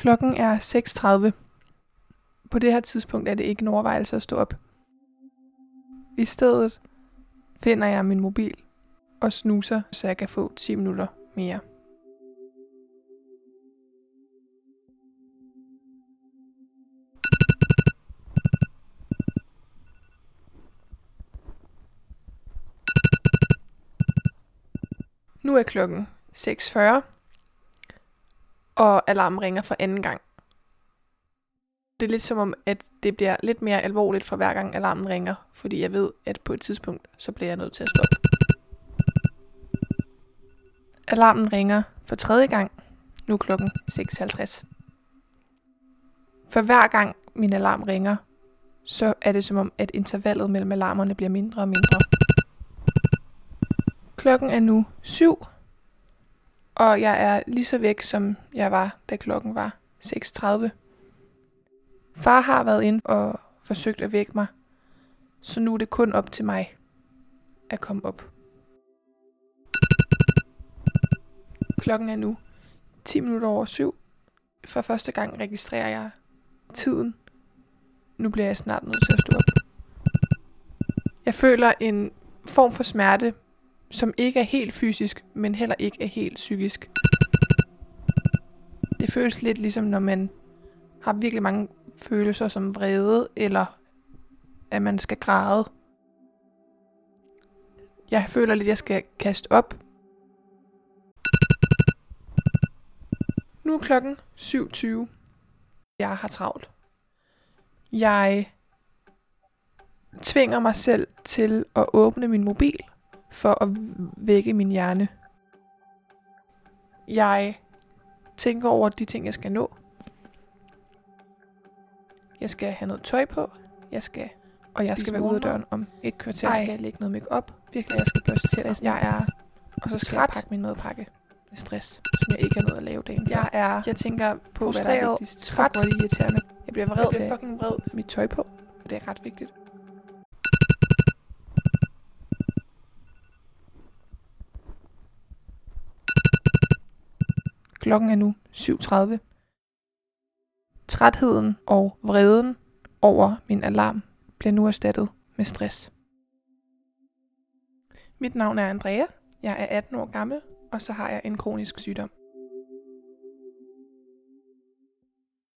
Klokken er 6.30. På det her tidspunkt er det ikke en overvejelse at stå op. I stedet finder jeg min mobil og snuser, så jeg kan få 10 minutter mere. Nu er klokken 6.40, og alarmen ringer for anden gang. Det er lidt som om, at det bliver lidt mere alvorligt for hver gang alarmen ringer, fordi jeg ved, at på et tidspunkt, så bliver jeg nødt til at stoppe. Alarmen ringer for tredje gang, nu klokken 6.50. For hver gang min alarm ringer, så er det som om, at intervallet mellem alarmerne bliver mindre og mindre. Klokken er nu 7, og jeg er lige så væk, som jeg var, da klokken var 6.30. Far har været ind og forsøgt at vække mig, så nu er det kun op til mig at komme op. Klokken er nu 10 minutter over syv. For første gang registrerer jeg tiden. Nu bliver jeg snart nødt til at stå op. Jeg føler en form for smerte, som ikke er helt fysisk, men heller ikke er helt psykisk. Det føles lidt ligesom, når man har virkelig mange følelser som vrede, eller at man skal græde. Jeg føler lidt, at jeg skal kaste op. Nu er klokken 7.20. Jeg har travlt. Jeg tvinger mig selv til at åbne min mobil for at vække min hjerne. Jeg tænker over de ting, jeg skal nå. Jeg skal have noget tøj på. Jeg skal og jeg skal være ude af døren om et kvarter. Ej. skal jeg lægge noget make op. Virkelig, jeg skal børste til. Jeg er og så skal jeg Træt. pakke min madpakke med stress, som jeg ikke har noget at lave dagen før. Jeg er Jeg tænker på, hvad der er vigtigst. træt. Fuck, hvor er irriterende. Jeg bliver vred. Jeg bliver fucking vred. Mit tøj på. Det er ret vigtigt. Klokken er nu 7.30. Trætheden og vreden over min alarm bliver nu erstattet med stress. Mit navn er Andrea. Jeg er 18 år gammel, og så har jeg en kronisk sygdom.